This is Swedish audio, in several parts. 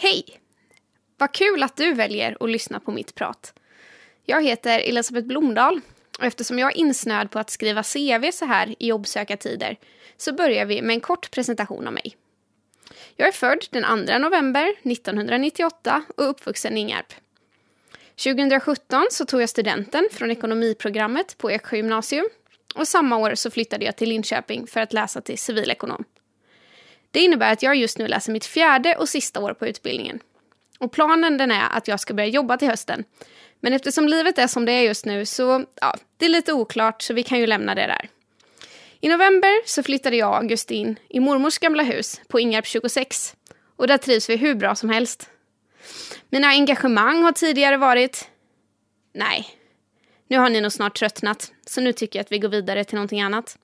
Hej! Vad kul att du väljer att lyssna på mitt prat. Jag heter Elisabeth Blomdahl och eftersom jag är insnöad på att skriva CV så här i jobbsökartider så börjar vi med en kort presentation av mig. Jag är född den 2 november 1998 och uppvuxen i Ingarp. 2017 så tog jag studenten från ekonomiprogrammet på Eksjö gymnasium och samma år så flyttade jag till Linköping för att läsa till civilekonom. Det innebär att jag just nu läser mitt fjärde och sista år på utbildningen. Och planen den är att jag ska börja jobba till hösten. Men eftersom livet är som det är just nu så ja, det är lite oklart så vi kan ju lämna det där. I november så flyttade jag och August in i mormors gamla hus på Ingarp 26 och där trivs vi hur bra som helst. Mina engagemang har tidigare varit... Nej, nu har ni nog snart tröttnat så nu tycker jag att vi går vidare till någonting annat.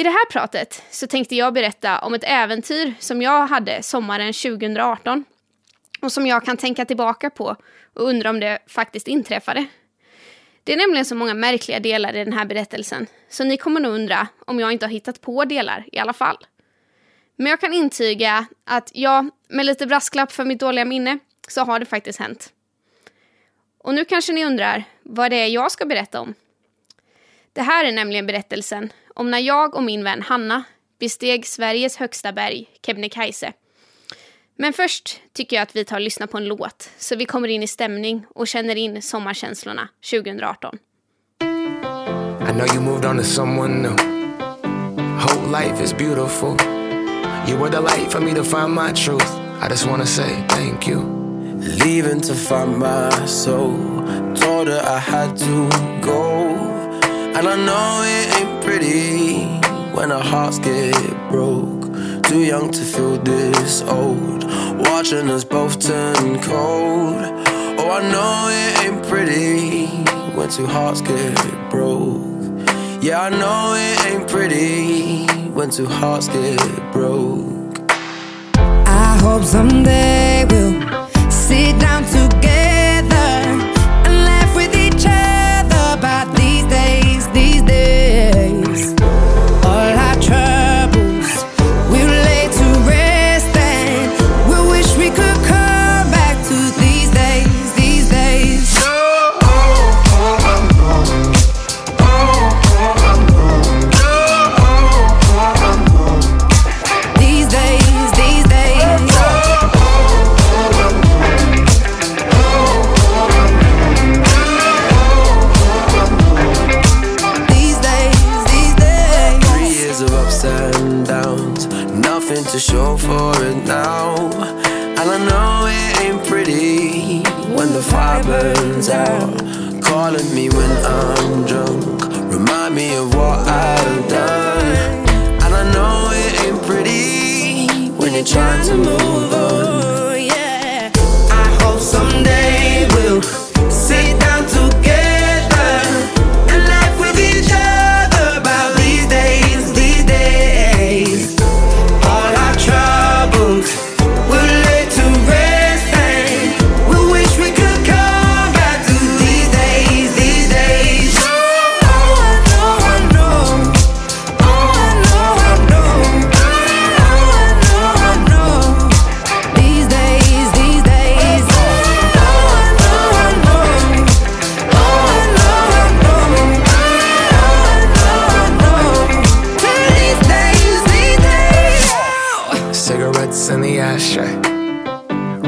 I det här pratet så tänkte jag berätta om ett äventyr som jag hade sommaren 2018 och som jag kan tänka tillbaka på och undra om det faktiskt inträffade. Det är nämligen så många märkliga delar i den här berättelsen så ni kommer nog undra om jag inte har hittat på delar i alla fall. Men jag kan intyga att ja, med lite brasklapp för mitt dåliga minne så har det faktiskt hänt. Och nu kanske ni undrar vad det är jag ska berätta om. Det här är nämligen berättelsen om när jag och min vän Hanna besteg Sveriges högsta berg, Kebnekaise. Men först tycker jag att vi tar och lyssnar på en låt så vi kommer in i stämning och känner in sommarkänslorna 2018. I know you moved on to someone new. Whole life is beautiful. You were the light for me to find my truth. I just wanna say thank you. Leaving to find my soul. Told her I had to go And I know it ain't pretty when our hearts get broke. Too young to feel this old. Watching us both turn cold. Oh, I know it ain't pretty when two hearts get broke. Yeah, I know it ain't pretty when two hearts get broke. I hope someday we'll sit down together Podcast.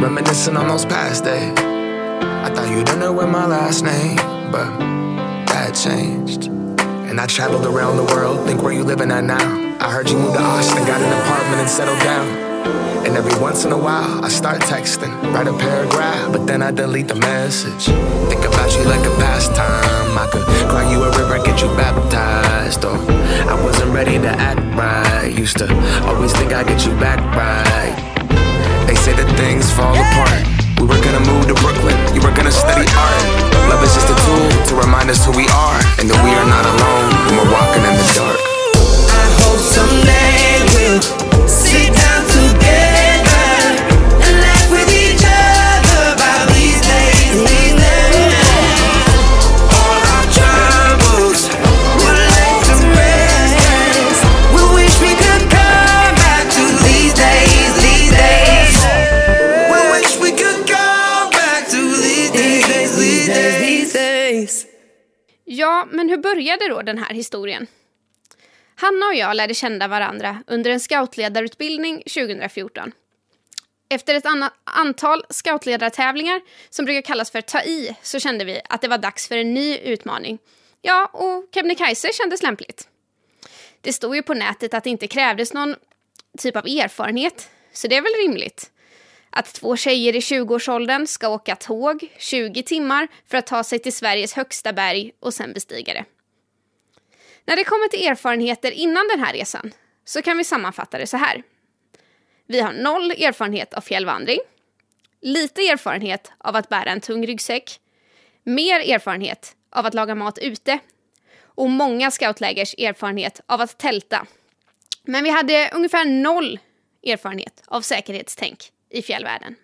Reminiscing on those past days. I thought you'd know with my last name, but that changed. And I traveled around the world, think where you living at now. I heard you moved to Austin, got an apartment and settled down. And every once in a while, I start texting, write a paragraph, but then I delete the message. Think about you like a pastime. I could cry you a river, get you baptized. Or I wasn't ready to act right. Used to always think I'd get you back right. They say that things fall yeah. apart. We were gonna move to Brooklyn, you were gonna study art. Love is just a tool to remind us who we are and that we are not alone when we're walking in the dark. I hope someday we'll sit down. Ja, men hur började då den här historien? Hanna och jag lärde känna varandra under en scoutledarutbildning 2014. Efter ett antal scoutledartävlingar som brukar kallas för ta i så kände vi att det var dags för en ny utmaning. Ja, och Kebnekaise kändes lämpligt. Det stod ju på nätet att det inte krävdes någon typ av erfarenhet, så det är väl rimligt. Att två tjejer i 20-årsåldern ska åka tåg 20 timmar för att ta sig till Sveriges högsta berg och sen bestiga det. När det kommer till erfarenheter innan den här resan så kan vi sammanfatta det så här. Vi har noll erfarenhet av fjällvandring, lite erfarenhet av att bära en tung ryggsäck, mer erfarenhet av att laga mat ute och många scoutlägers erfarenhet av att tälta. Men vi hade ungefär noll erfarenhet av säkerhetstänk i fjällvärlden.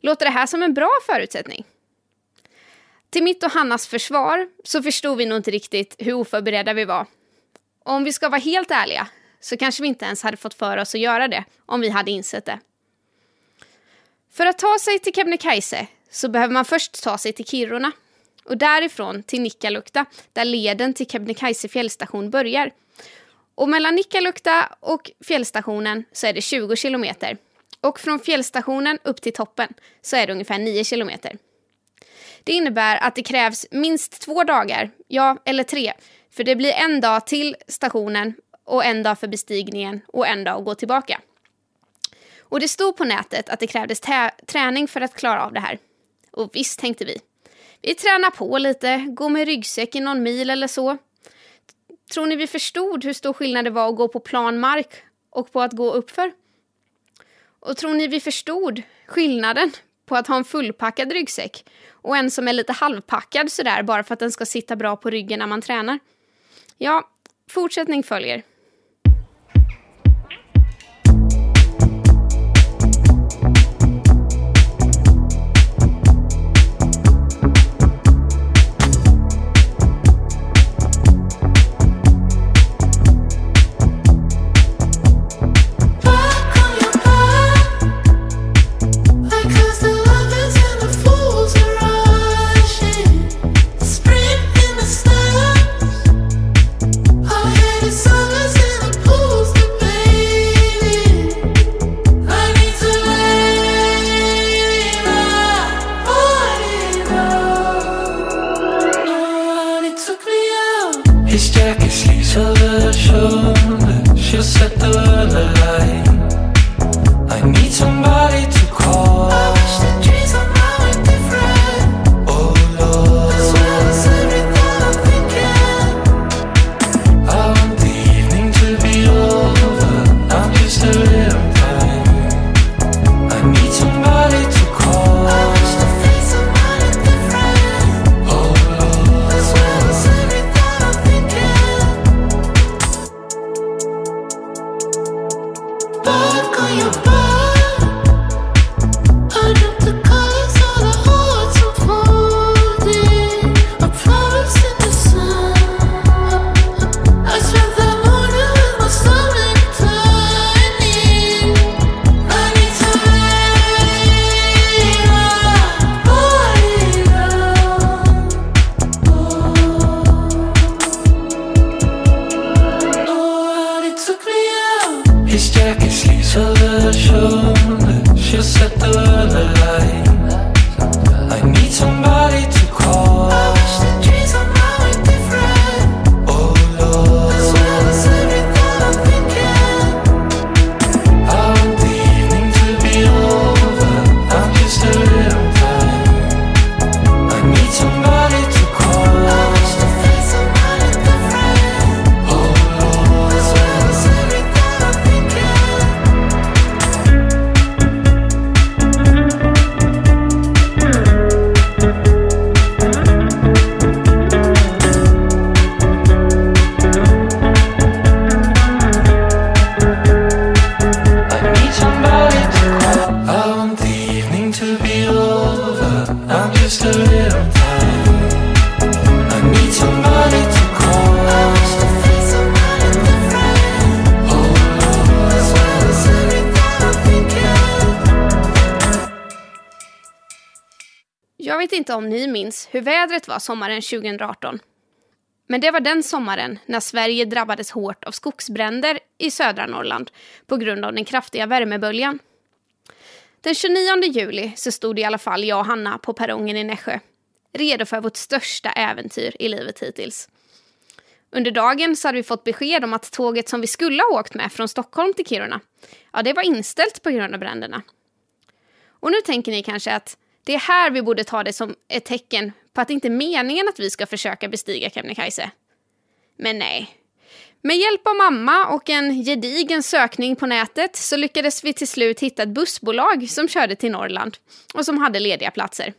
Låter det här som en bra förutsättning? Till mitt och Hannas försvar så förstod vi nog inte riktigt hur oförberedda vi var. Och om vi ska vara helt ärliga så kanske vi inte ens hade fått för oss att göra det om vi hade insett det. För att ta sig till Kebnekaise så behöver man först ta sig till Kiruna och därifrån till Nikkaluokta där leden till Kebnekaise fjällstation börjar. Och mellan Nikkaluokta och fjällstationen så är det 20 kilometer och från fjällstationen upp till toppen så är det ungefär 9 kilometer. Det innebär att det krävs minst två dagar, ja eller tre, för det blir en dag till stationen och en dag för bestigningen och en dag att gå tillbaka. Och det stod på nätet att det krävdes träning för att klara av det här. Och visst, tänkte vi. Vi tränar på lite, går med ryggsäck i någon mil eller så. Tror ni vi förstod hur stor skillnad det var att gå på plan mark och på att gå uppför? Och tror ni vi förstod skillnaden på att ha en fullpackad ryggsäck och en som är lite halvpackad sådär bara för att den ska sitta bra på ryggen när man tränar? Ja, fortsättning följer. Inte om ni minns hur vädret var sommaren 2018. Men det var den sommaren när Sverige drabbades hårt av skogsbränder i södra Norrland på grund av den kraftiga värmeböljan. Den 29 juli så stod i alla fall jag och Hanna på perrongen i Nässjö, redo för vårt största äventyr i livet hittills. Under dagen så hade vi fått besked om att tåget som vi skulle ha åkt med från Stockholm till Kiruna, ja det var inställt på grund av bränderna. Och nu tänker ni kanske att det är här vi borde ta det som ett tecken på att det inte är meningen att vi ska försöka bestiga Kebnekaise. Men nej. Med hjälp av mamma och en gedigen sökning på nätet så lyckades vi till slut hitta ett bussbolag som körde till Norrland och som hade lediga platser.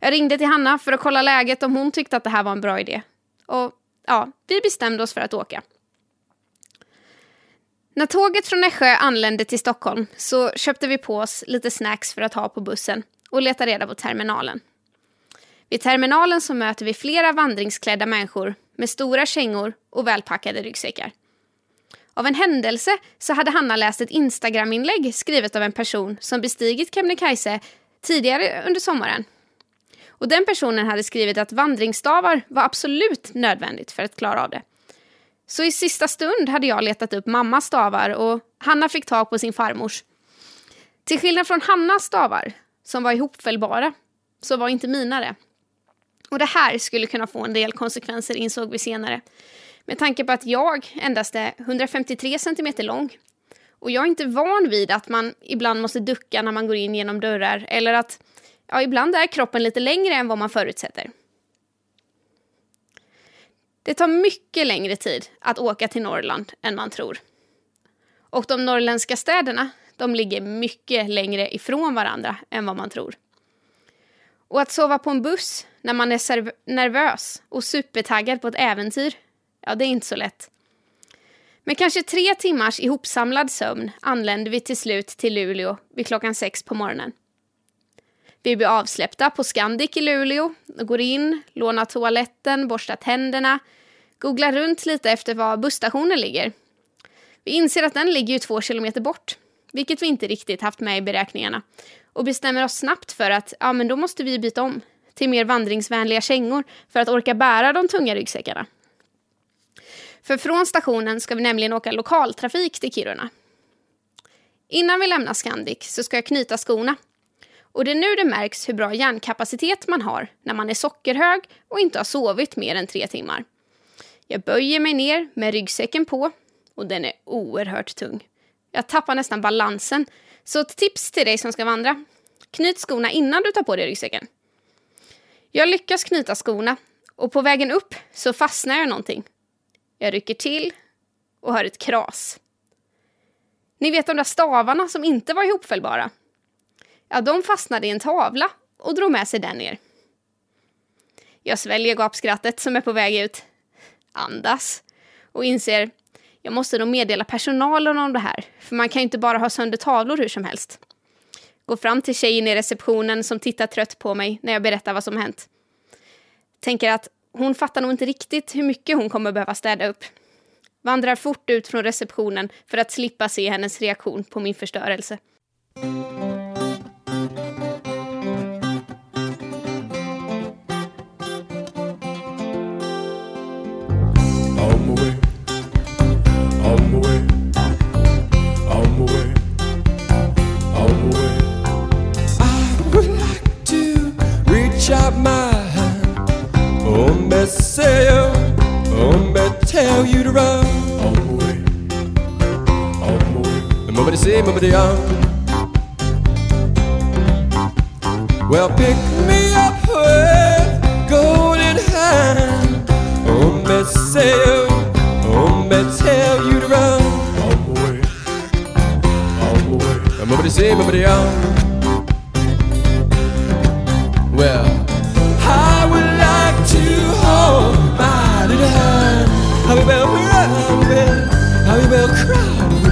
Jag ringde till Hanna för att kolla läget om hon tyckte att det här var en bra idé. Och ja, vi bestämde oss för att åka. När tåget från Nässjö anlände till Stockholm så köpte vi på oss lite snacks för att ha på bussen och leta reda på terminalen. Vid terminalen så möter vi flera vandringsklädda människor med stora kängor och välpackade ryggsäckar. Av en händelse så hade Hanna läst ett Instagram-inlägg skrivet av en person som bestigit Kebnekaise tidigare under sommaren. Och den personen hade skrivit att vandringsstavar var absolut nödvändigt för att klara av det. Så i sista stund hade jag letat upp mammas stavar och Hanna fick tag på sin farmors. Till skillnad från Hannas stavar, som var ihopfällbara, så var inte mina det. Och det här skulle kunna få en del konsekvenser insåg vi senare. Med tanke på att jag endast är 153 cm lång. Och jag är inte van vid att man ibland måste ducka när man går in genom dörrar eller att ja, ibland är kroppen lite längre än vad man förutsätter. Det tar mycket längre tid att åka till Norrland än man tror. Och de norrländska städerna, de ligger mycket längre ifrån varandra än vad man tror. Och att sova på en buss när man är nervös och supertaggad på ett äventyr, ja, det är inte så lätt. Med kanske tre timmars ihopsamlad sömn anlände vi till slut till Luleå vid klockan sex på morgonen. Vi blir avsläppta på Scandic i Luleå, går in, lånar toaletten, borstar tänderna, googlar runt lite efter var busstationen ligger. Vi inser att den ligger ju två kilometer bort, vilket vi inte riktigt haft med i beräkningarna och bestämmer oss snabbt för att ja, men då måste vi byta om till mer vandringsvänliga kängor för att orka bära de tunga ryggsäckarna. För från stationen ska vi nämligen åka lokaltrafik till Kiruna. Innan vi lämnar Scandic så ska jag knyta skorna. Och det är nu det märks hur bra hjärnkapacitet man har när man är sockerhög och inte har sovit mer än tre timmar. Jag böjer mig ner med ryggsäcken på och den är oerhört tung. Jag tappar nästan balansen. Så ett tips till dig som ska vandra. Knyt skorna innan du tar på dig ryggsäcken. Jag lyckas knyta skorna och på vägen upp så fastnar jag någonting. Jag rycker till och hör ett kras. Ni vet de där stavarna som inte var ihopfällbara? Ja, de fastnade i en tavla och drog med sig den ner. Jag sväljer gapskrattet som är på väg ut, andas och inser jag måste nog meddela personalen om det här, för man kan ju inte bara ha sönder tavlor hur som helst. Går fram till tjejen i receptionen som tittar trött på mig när jag berättar vad som hänt. Tänker att hon fattar nog inte riktigt hur mycket hon kommer behöva städa upp. Vandrar fort ut från receptionen för att slippa se hennes reaktion på min förstörelse. Tell you to run. On my way, on my way. Movity say, movity on. Well, pick me up with golden hand. Oh, me say, oh, me tell you to run. On my way, on my way. Movity say, movity on. Well, cry.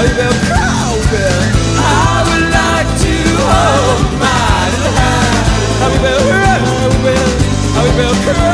I will proud I would like to hold my hand? I will cry I will cry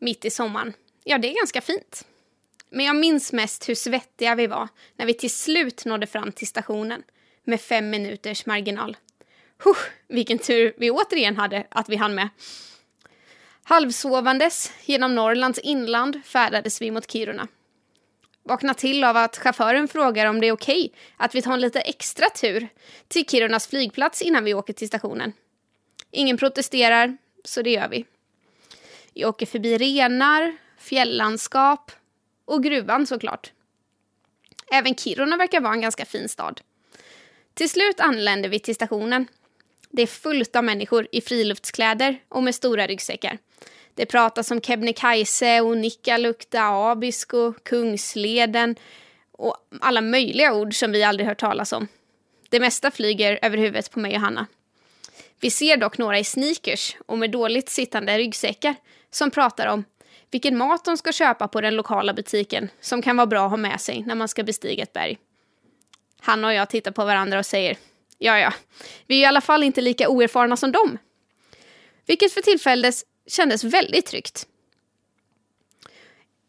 mitt i sommaren. Ja, det är ganska fint. Men jag minns mest hur svettiga vi var när vi till slut nådde fram till stationen med fem minuters marginal. Huh, vilken tur vi återigen hade att vi hann med. Halvsovandes genom Norrlands inland färdades vi mot Kiruna. Vakna till av att chauffören frågar om det är okej att vi tar en lite extra tur till Kirunas flygplats innan vi åker till stationen. Ingen protesterar, så det gör vi. Vi åker förbi renar, fjällandskap och gruvan såklart. Även Kiruna verkar vara en ganska fin stad. Till slut anländer vi till stationen. Det är fullt av människor i friluftskläder och med stora ryggsäckar. Det pratas om Kebnekaise och Nikkaluokta, Abisko, Kungsleden och alla möjliga ord som vi aldrig hört talas om. Det mesta flyger över huvudet på mig och Hanna. Vi ser dock några i sneakers och med dåligt sittande ryggsäckar som pratar om vilken mat de ska köpa på den lokala butiken som kan vara bra att ha med sig när man ska bestiga ett berg. Hanna och jag tittar på varandra och säger ja, ja, vi är i alla fall inte lika oerfarna som dem. Vilket för tillfället kändes väldigt tryggt.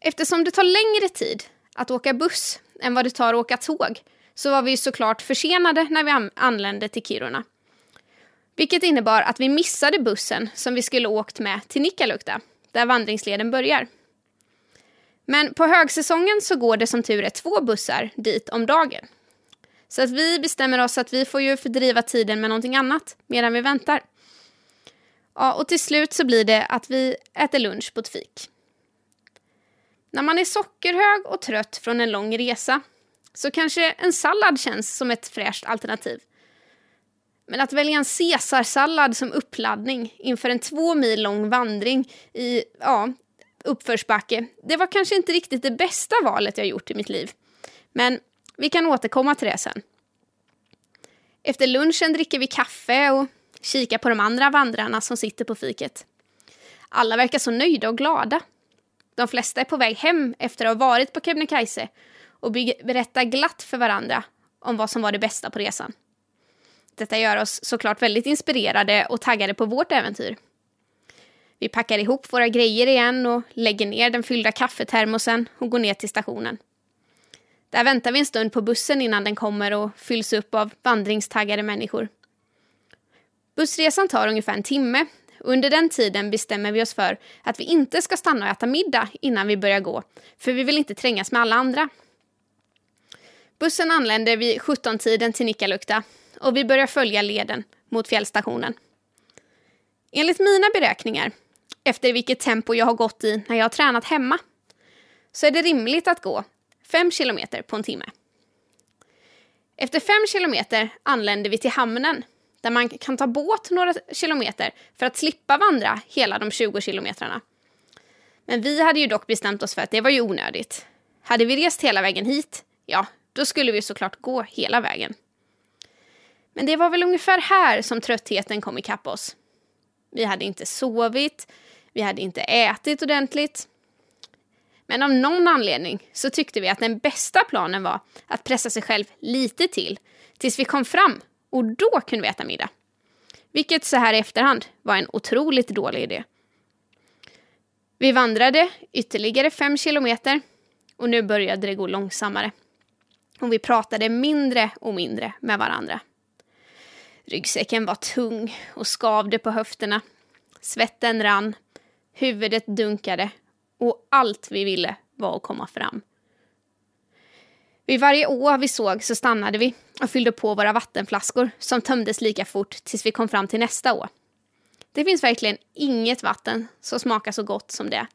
Eftersom det tar längre tid att åka buss än vad det tar att åka tåg så var vi såklart försenade när vi anlände till Kiruna. Vilket innebar att vi missade bussen som vi skulle åkt med till Nikkaluokta, där vandringsleden börjar. Men på högsäsongen så går det som tur är två bussar dit om dagen. Så att vi bestämmer oss att vi får ju fördriva tiden med någonting annat medan vi väntar. Ja, och till slut så blir det att vi äter lunch på ett fik. När man är sockerhög och trött från en lång resa så kanske en sallad känns som ett fräscht alternativ. Men att välja en caesarsallad som uppladdning inför en två mil lång vandring i ja, uppförsbacke, det var kanske inte riktigt det bästa valet jag gjort i mitt liv. Men vi kan återkomma till det sen. Efter lunchen dricker vi kaffe och kikar på de andra vandrarna som sitter på fiket. Alla verkar så nöjda och glada. De flesta är på väg hem efter att ha varit på Kebnekaise och berättar glatt för varandra om vad som var det bästa på resan. Detta gör oss såklart väldigt inspirerade och taggade på vårt äventyr. Vi packar ihop våra grejer igen och lägger ner den fyllda kaffetermosen och går ner till stationen. Där väntar vi en stund på bussen innan den kommer och fylls upp av vandringstaggade människor. Bussresan tar ungefär en timme och under den tiden bestämmer vi oss för att vi inte ska stanna och äta middag innan vi börjar gå, för vi vill inte trängas med alla andra. Bussen anländer vid 17-tiden till Nikkaluokta och vi börjar följa leden mot fjällstationen. Enligt mina beräkningar, efter vilket tempo jag har gått i när jag har tränat hemma, så är det rimligt att gå 5 kilometer på en timme. Efter 5 kilometer anländer vi till hamnen där man kan ta båt några kilometer för att slippa vandra hela de 20 kilometrarna. Men vi hade ju dock bestämt oss för att det var ju onödigt. Hade vi rest hela vägen hit, ja, då skulle vi såklart gå hela vägen. Men det var väl ungefär här som tröttheten kom ikapp oss. Vi hade inte sovit, vi hade inte ätit ordentligt. Men av någon anledning så tyckte vi att den bästa planen var att pressa sig själv lite till tills vi kom fram och då kunde vi äta middag. Vilket så här i efterhand var en otroligt dålig idé. Vi vandrade ytterligare fem kilometer och nu började det gå långsammare. Och vi pratade mindre och mindre med varandra. Ryggsäcken var tung och skavde på höfterna. Svetten rann, huvudet dunkade och allt vi ville var att komma fram. Vid varje å vi såg så stannade vi och fyllde på våra vattenflaskor som tömdes lika fort tills vi kom fram till nästa å. Det finns verkligen inget vatten som smakar så gott som det.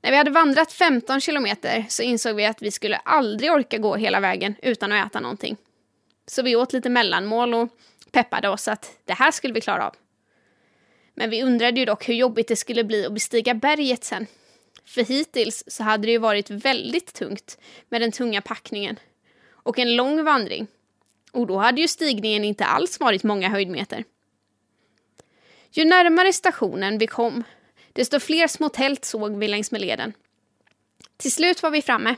När vi hade vandrat 15 kilometer så insåg vi att vi skulle aldrig orka gå hela vägen utan att äta någonting. Så vi åt lite mellanmål och peppade oss att det här skulle vi klara av. Men vi undrade ju dock hur jobbigt det skulle bli att bestiga berget sen. För hittills så hade det ju varit väldigt tungt med den tunga packningen och en lång vandring. Och då hade ju stigningen inte alls varit många höjdmeter. Ju närmare stationen vi kom, desto fler små tält såg vi längs med leden. Till slut var vi framme.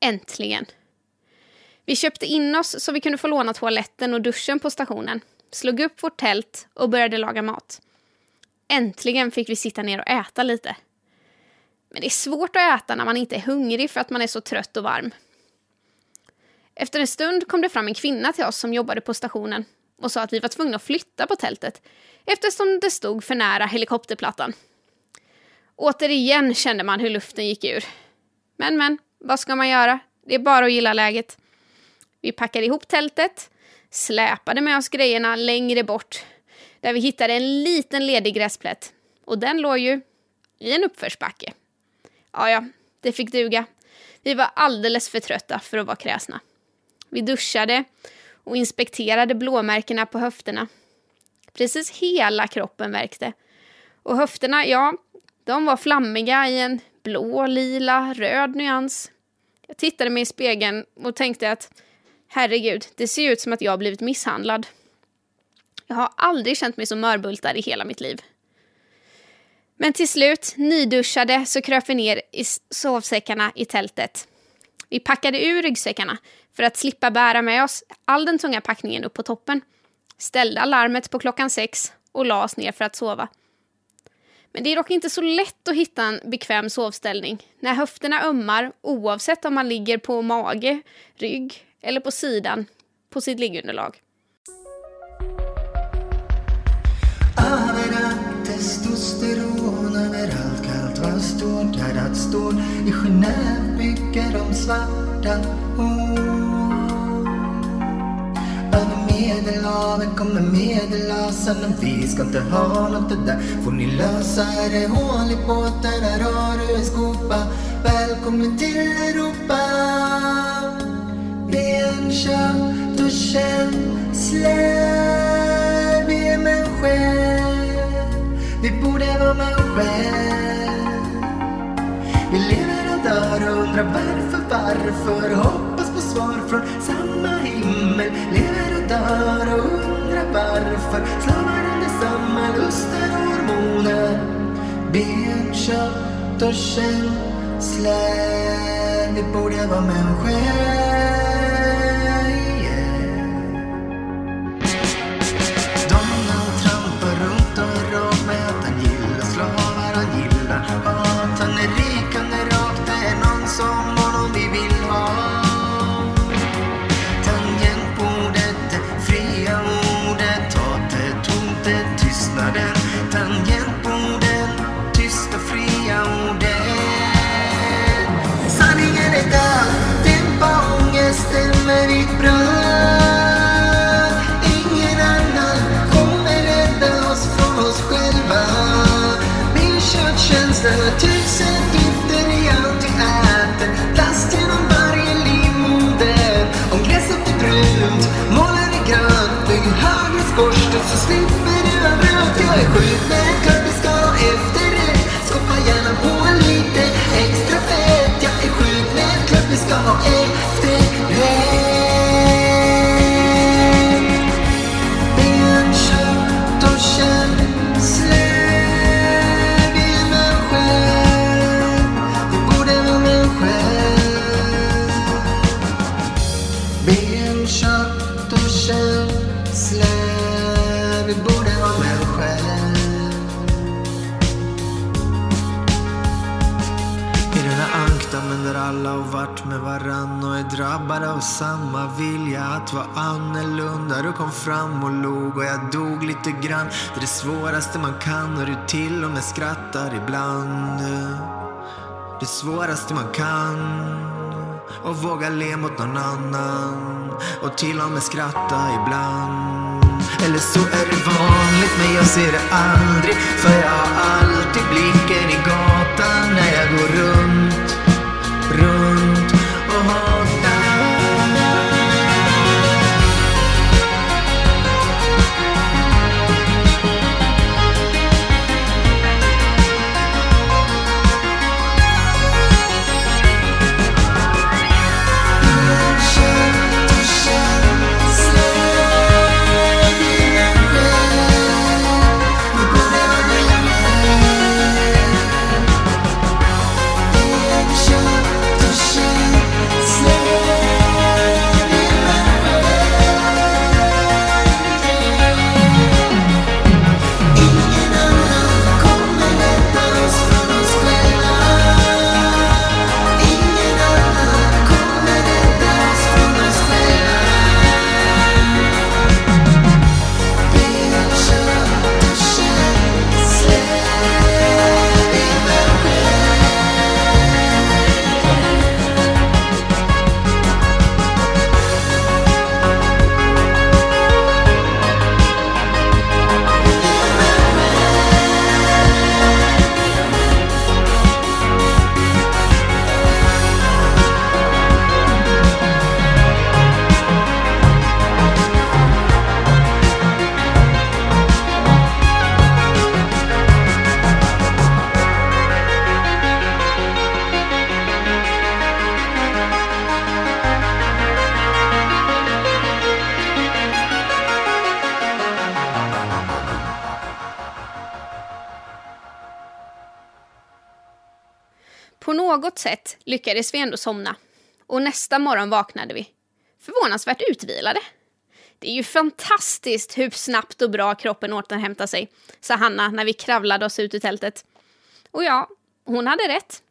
Äntligen. Vi köpte in oss så vi kunde få låna toaletten och duschen på stationen, slog upp vårt tält och började laga mat. Äntligen fick vi sitta ner och äta lite. Men det är svårt att äta när man inte är hungrig för att man är så trött och varm. Efter en stund kom det fram en kvinna till oss som jobbade på stationen och sa att vi var tvungna att flytta på tältet eftersom det stod för nära helikopterplattan. Återigen kände man hur luften gick ur. Men men, vad ska man göra? Det är bara att gilla läget. Vi packade ihop tältet, släpade med oss grejerna längre bort där vi hittade en liten ledig gräsplätt. Och den låg ju i en uppförsbacke. Ja, ja, det fick duga. Vi var alldeles för trötta för att vara kräsna. Vi duschade och inspekterade blåmärkena på höfterna. Precis hela kroppen verkte. Och höfterna, ja, de var flammiga i en blå, lila, röd nyans. Jag tittade mig i spegeln och tänkte att herregud, det ser ut som att jag har blivit misshandlad. Jag har aldrig känt mig så mörbultad i hela mitt liv. Men till slut, nyduschade, så kröp vi ner i sovsäckarna i tältet. Vi packade ur ryggsäckarna för att slippa bära med oss all den tunga packningen upp på toppen. Ställde alarmet på klockan sex och la oss ner för att sova. Men det är dock inte så lätt att hitta en bekväm sovställning när höfterna ömmar oavsett om man ligger på mage, rygg eller på sidan på sitt liggunderlag. Överallt testosteron, överallt kallt vad står där att står I Genève bygger de svarta hål Över Medelhavet kommer medellasen Men vi ska inte ha nåt, det där. Får ni lösa det hål i båten, här har du en skopa. Välkommen till Europa. Ben, kött och känslor Vi är människor Vi borde vara människor Vi lever och dör och undrar varför, varför. Hoppas på svar från samma himmel. Lever och dör och undrar varför. Slavar under samma lustar och hormoner. Ben, kött och känslor Vi borde vara människor Tusen gifter i allt du äter Plast genom varje livmoder. Om gräset är brunt, målar det grönt Bygg högre skorsten så slipper du ha rök Jag är sjuk. Ben, kött och känslor Vi borde vara människor I den här ankdammen där alla har varit med varann och är drabbade av samma vilja att vara annorlunda. Du kom fram och log och jag dog lite grann. Det är det svåraste man kan och du till och med skrattar ibland. Det svåraste man kan och våga le mot någon annan och till och med skratta ibland. Eller så är det vanligt men jag ser det aldrig för jag har alltid blicken i gatan när jag går runt, runt lyckades vi ändå somna. Och nästa morgon vaknade vi. Förvånansvärt utvilade. Det är ju fantastiskt hur snabbt och bra kroppen återhämtar sig, sa Hanna när vi kravlade oss ut ur tältet. Och ja, hon hade rätt.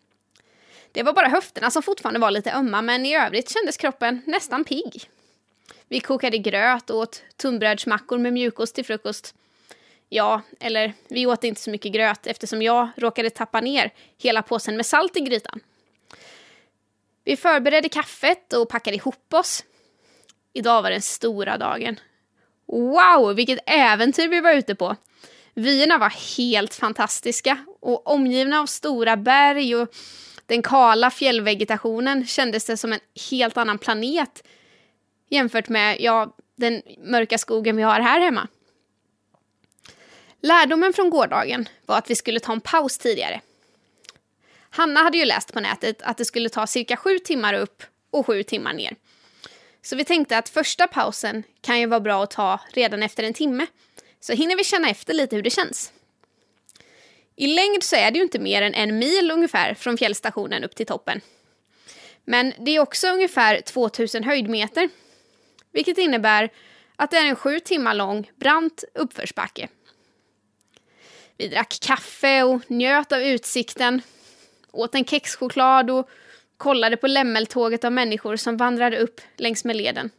Det var bara höfterna som fortfarande var lite ömma, men i övrigt kändes kroppen nästan pigg. Vi kokade gröt och åt tunnbrödsmackor med mjukost till frukost. Ja, eller vi åt inte så mycket gröt eftersom jag råkade tappa ner hela påsen med salt i grytan. Vi förberedde kaffet och packade ihop oss. Idag var den stora dagen. Wow, vilket äventyr vi var ute på! Vyerna var helt fantastiska och omgivna av stora berg och den kala fjällvegetationen kändes det som en helt annan planet jämfört med ja, den mörka skogen vi har här hemma. Lärdomen från gårdagen var att vi skulle ta en paus tidigare. Hanna hade ju läst på nätet att det skulle ta cirka sju timmar upp och sju timmar ner. Så vi tänkte att första pausen kan ju vara bra att ta redan efter en timme. Så hinner vi känna efter lite hur det känns. I längd så är det ju inte mer än en mil ungefär från fjällstationen upp till toppen. Men det är också ungefär 2000 höjdmeter. Vilket innebär att det är en sju timmar lång brant uppförsbacke. Vi drack kaffe och njöt av utsikten, åt en kexchoklad och kollade på lämmeltåget av människor som vandrade upp längs med leden.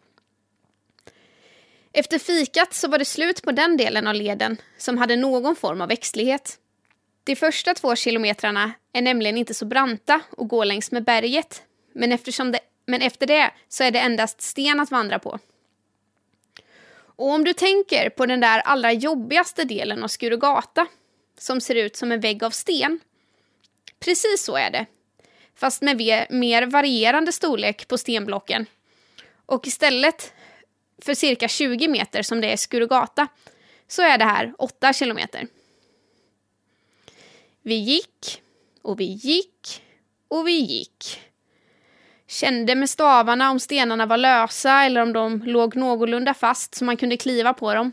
Efter fikat så var det slut på den delen av leden som hade någon form av växtlighet. De första två kilometrarna är nämligen inte så branta och går längs med berget, men, eftersom det, men efter det så är det endast sten att vandra på. Och om du tänker på den där allra jobbigaste delen av Skurugata, som ser ut som en vägg av sten, Precis så är det. Fast med mer varierande storlek på stenblocken. Och istället för cirka 20 meter som det är i Skurugata så är det här 8 kilometer. Vi gick och vi gick och vi gick. Kände med stavarna om stenarna var lösa eller om de låg någorlunda fast så man kunde kliva på dem.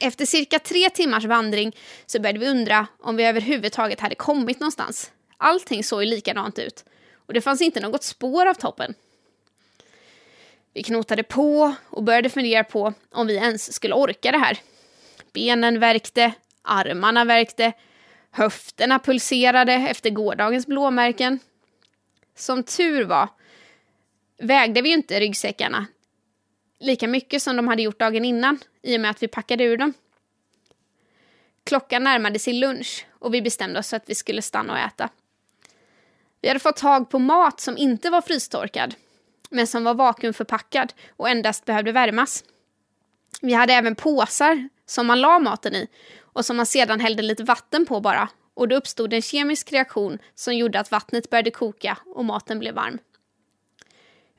Efter cirka tre timmars vandring så började vi undra om vi överhuvudtaget hade kommit någonstans. Allting såg ju likadant ut och det fanns inte något spår av toppen. Vi knotade på och började fundera på om vi ens skulle orka det här. Benen värkte, armarna värkte, höfterna pulserade efter gårdagens blåmärken. Som tur var vägde vi ju inte ryggsäckarna lika mycket som de hade gjort dagen innan i och med att vi packade ur dem. Klockan närmade sig lunch och vi bestämde oss för att vi skulle stanna och äta. Vi hade fått tag på mat som inte var frystorkad men som var vakuumförpackad och endast behövde värmas. Vi hade även påsar som man la maten i och som man sedan hällde lite vatten på bara och då uppstod en kemisk reaktion som gjorde att vattnet började koka och maten blev varm.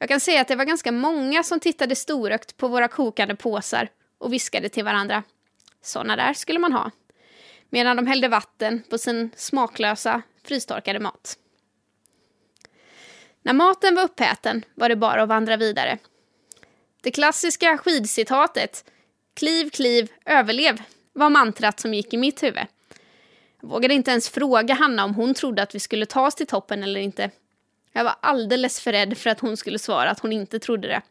Jag kan säga att det var ganska många som tittade storögt på våra kokande påsar och viskade till varandra. Såna där skulle man ha. Medan de hällde vatten på sin smaklösa frystorkade mat. När maten var uppäten var det bara att vandra vidare. Det klassiska skidcitatet Kliv, kliv, överlev var mantrat som gick i mitt huvud. Jag vågade inte ens fråga Hanna om hon trodde att vi skulle ta oss till toppen eller inte. Jag var alldeles för rädd för att hon skulle svara att hon inte trodde det.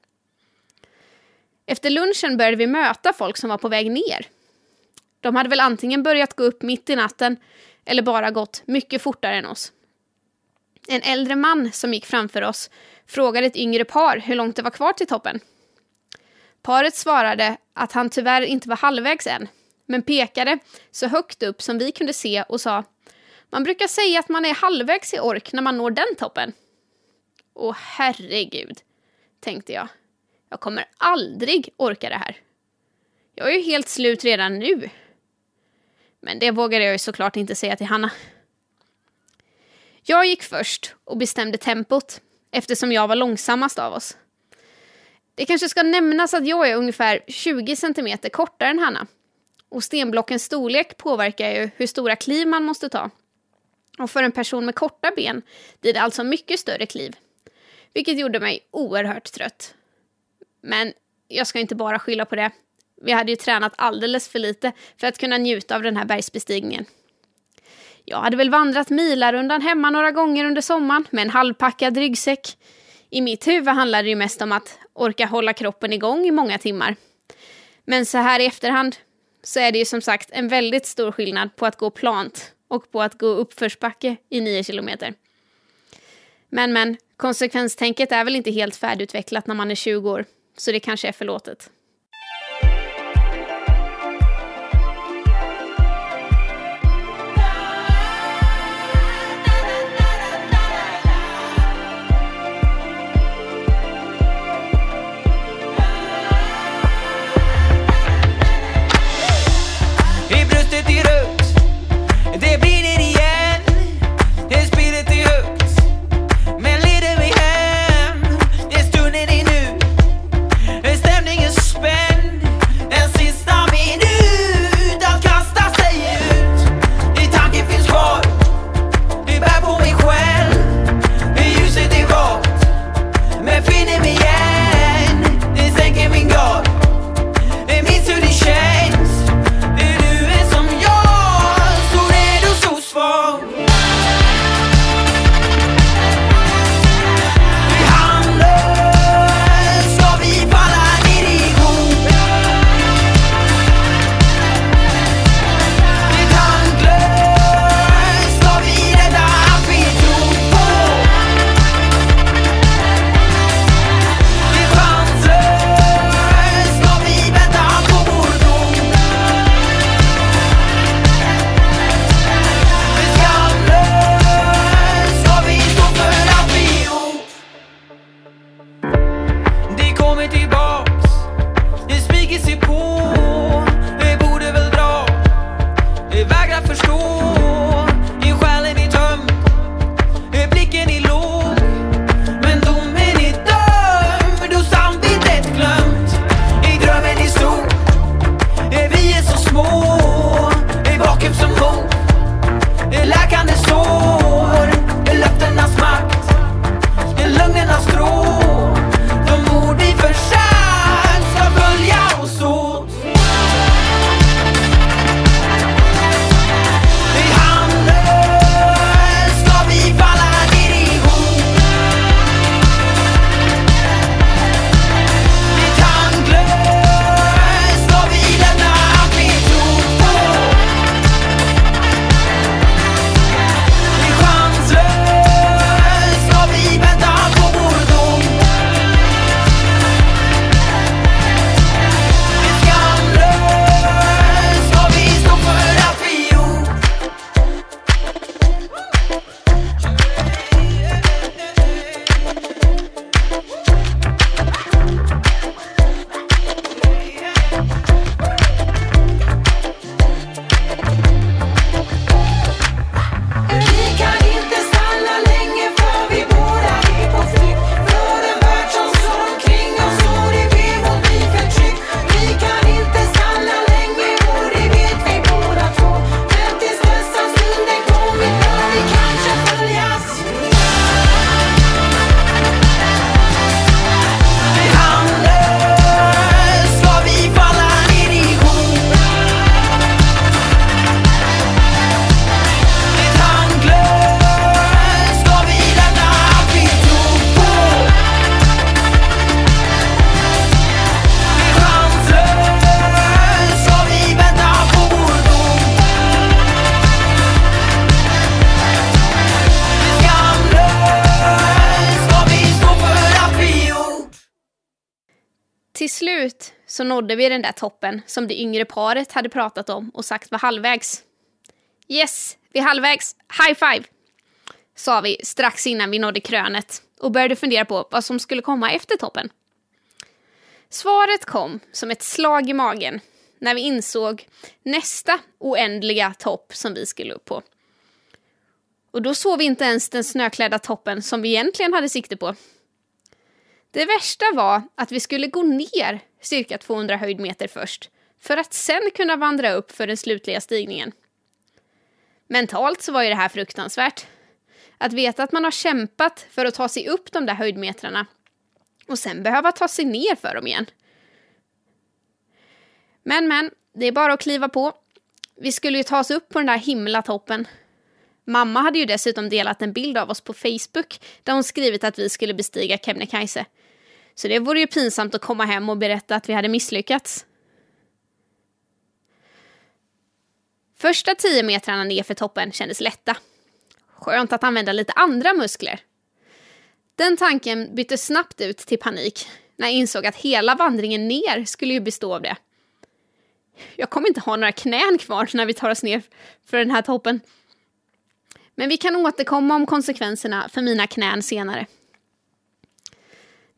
Efter lunchen började vi möta folk som var på väg ner. De hade väl antingen börjat gå upp mitt i natten eller bara gått mycket fortare än oss. En äldre man som gick framför oss frågade ett yngre par hur långt det var kvar till toppen. Paret svarade att han tyvärr inte var halvvägs än, men pekade så högt upp som vi kunde se och sa Man brukar säga att man är halvvägs i ork när man når den toppen. Åh herregud, tänkte jag. Jag kommer aldrig orka det här. Jag är ju helt slut redan nu. Men det vågade jag ju såklart inte säga till Hanna. Jag gick först och bestämde tempot eftersom jag var långsammast av oss. Det kanske ska nämnas att jag är ungefär 20 cm kortare än Hanna. Och stenblockens storlek påverkar ju hur stora kliv man måste ta. Och för en person med korta ben blir det alltså mycket större kliv. Vilket gjorde mig oerhört trött. Men jag ska inte bara skylla på det. Vi hade ju tränat alldeles för lite för att kunna njuta av den här bergsbestigningen. Jag hade väl vandrat milarundan hemma några gånger under sommaren med en halvpackad ryggsäck. I mitt huvud handlade det ju mest om att orka hålla kroppen igång i många timmar. Men så här i efterhand så är det ju som sagt en väldigt stor skillnad på att gå plant och på att gå uppförsbacke i 9 kilometer. Men men, konsekvenstänket är väl inte helt färdigutvecklat när man är 20 år, så det kanske är förlåtet. Nådde vi den där toppen som det yngre paret hade pratat om och sagt var halvvägs. Yes, vi är halvvägs. High five! Sa vi strax innan vi nådde krönet och började fundera på vad som skulle komma efter toppen. Svaret kom som ett slag i magen när vi insåg nästa oändliga topp som vi skulle upp på. Och då såg vi inte ens den snöklädda toppen som vi egentligen hade sikte på. Det värsta var att vi skulle gå ner cirka 200 höjdmeter först för att sen kunna vandra upp för den slutliga stigningen. Mentalt så var ju det här fruktansvärt. Att veta att man har kämpat för att ta sig upp de där höjdmetrarna och sen behöva ta sig ner för dem igen. Men, men, det är bara att kliva på. Vi skulle ju ta oss upp på den där himla toppen. Mamma hade ju dessutom delat en bild av oss på Facebook där hon skrivit att vi skulle bestiga Kebnekaise. Så det vore ju pinsamt att komma hem och berätta att vi hade misslyckats. Första tio metrarna nerför toppen kändes lätta. Skönt att använda lite andra muskler. Den tanken bytte snabbt ut till panik när jag insåg att hela vandringen ner skulle ju bestå av det. Jag kommer inte ha några knän kvar när vi tar oss ner för den här toppen. Men vi kan återkomma om konsekvenserna för mina knän senare.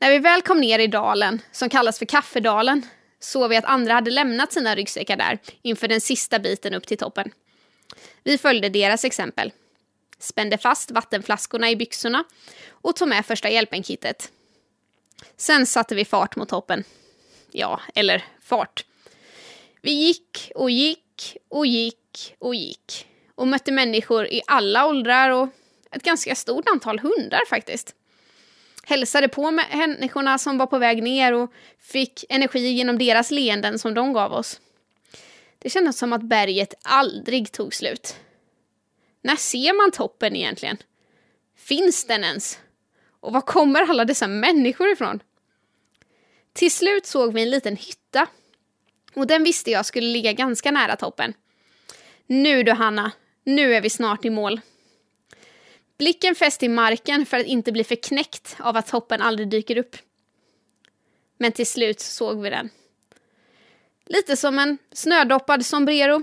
När vi väl kom ner i dalen, som kallas för Kaffedalen, såg vi att andra hade lämnat sina ryggsäckar där inför den sista biten upp till toppen. Vi följde deras exempel. Spände fast vattenflaskorna i byxorna och tog med första hjälpen-kittet. Sen satte vi fart mot toppen. Ja, eller fart. Vi gick och gick och gick och gick och mötte människor i alla åldrar och ett ganska stort antal hundar faktiskt. Hälsade på med människorna som var på väg ner och fick energi genom deras leenden som de gav oss. Det kändes som att berget aldrig tog slut. När ser man toppen egentligen? Finns den ens? Och var kommer alla dessa människor ifrån? Till slut såg vi en liten hytta. Och den visste jag skulle ligga ganska nära toppen. Nu du Hanna, nu är vi snart i mål. Blicken fäst i marken för att inte bli förknäckt av att toppen aldrig dyker upp. Men till slut såg vi den. Lite som en snödoppad sombrero.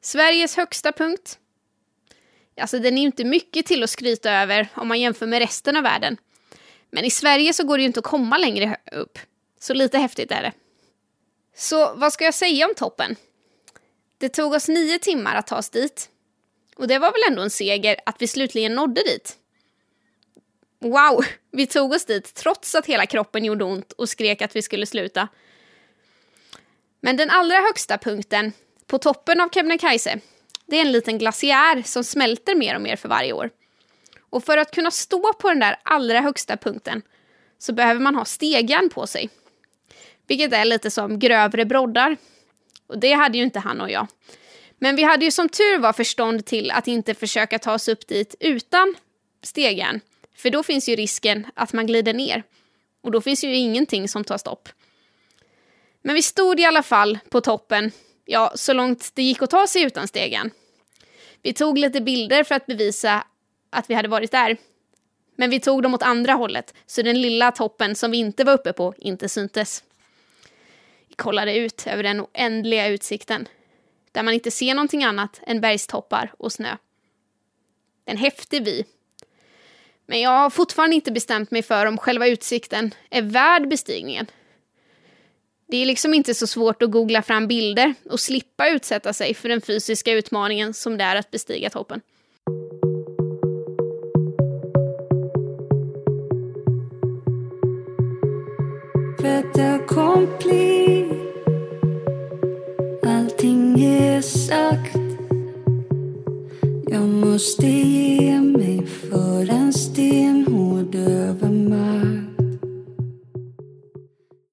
Sveriges högsta punkt. Alltså den är ju inte mycket till att skryta över om man jämför med resten av världen. Men i Sverige så går det ju inte att komma längre upp. Så lite häftigt är det. Så vad ska jag säga om toppen? Det tog oss nio timmar att ta oss dit. Och det var väl ändå en seger att vi slutligen nådde dit. Wow, vi tog oss dit trots att hela kroppen gjorde ont och skrek att vi skulle sluta. Men den allra högsta punkten, på toppen av Kebnekaise, det är en liten glaciär som smälter mer och mer för varje år. Och för att kunna stå på den där allra högsta punkten så behöver man ha stegjärn på sig. Vilket är lite som grövre broddar. Och det hade ju inte han och jag. Men vi hade ju som tur var förstånd till att inte försöka ta oss upp dit utan stegen, För då finns ju risken att man glider ner. Och då finns ju ingenting som tar stopp. Men vi stod i alla fall på toppen, ja, så långt det gick att ta sig utan stegen. Vi tog lite bilder för att bevisa att vi hade varit där. Men vi tog dem åt andra hållet, så den lilla toppen som vi inte var uppe på inte syntes. Vi kollade ut över den oändliga utsikten där man inte ser någonting annat än bergstoppar och snö. En häftig vy. Men jag har fortfarande inte bestämt mig för om själva utsikten är värd bestigningen. Det är liksom inte så svårt att googla fram bilder och slippa utsätta sig för den fysiska utmaningen som det är att bestiga toppen. Fait accompli allting är sagt. Jag måste ge mig för en stenhård övermakt.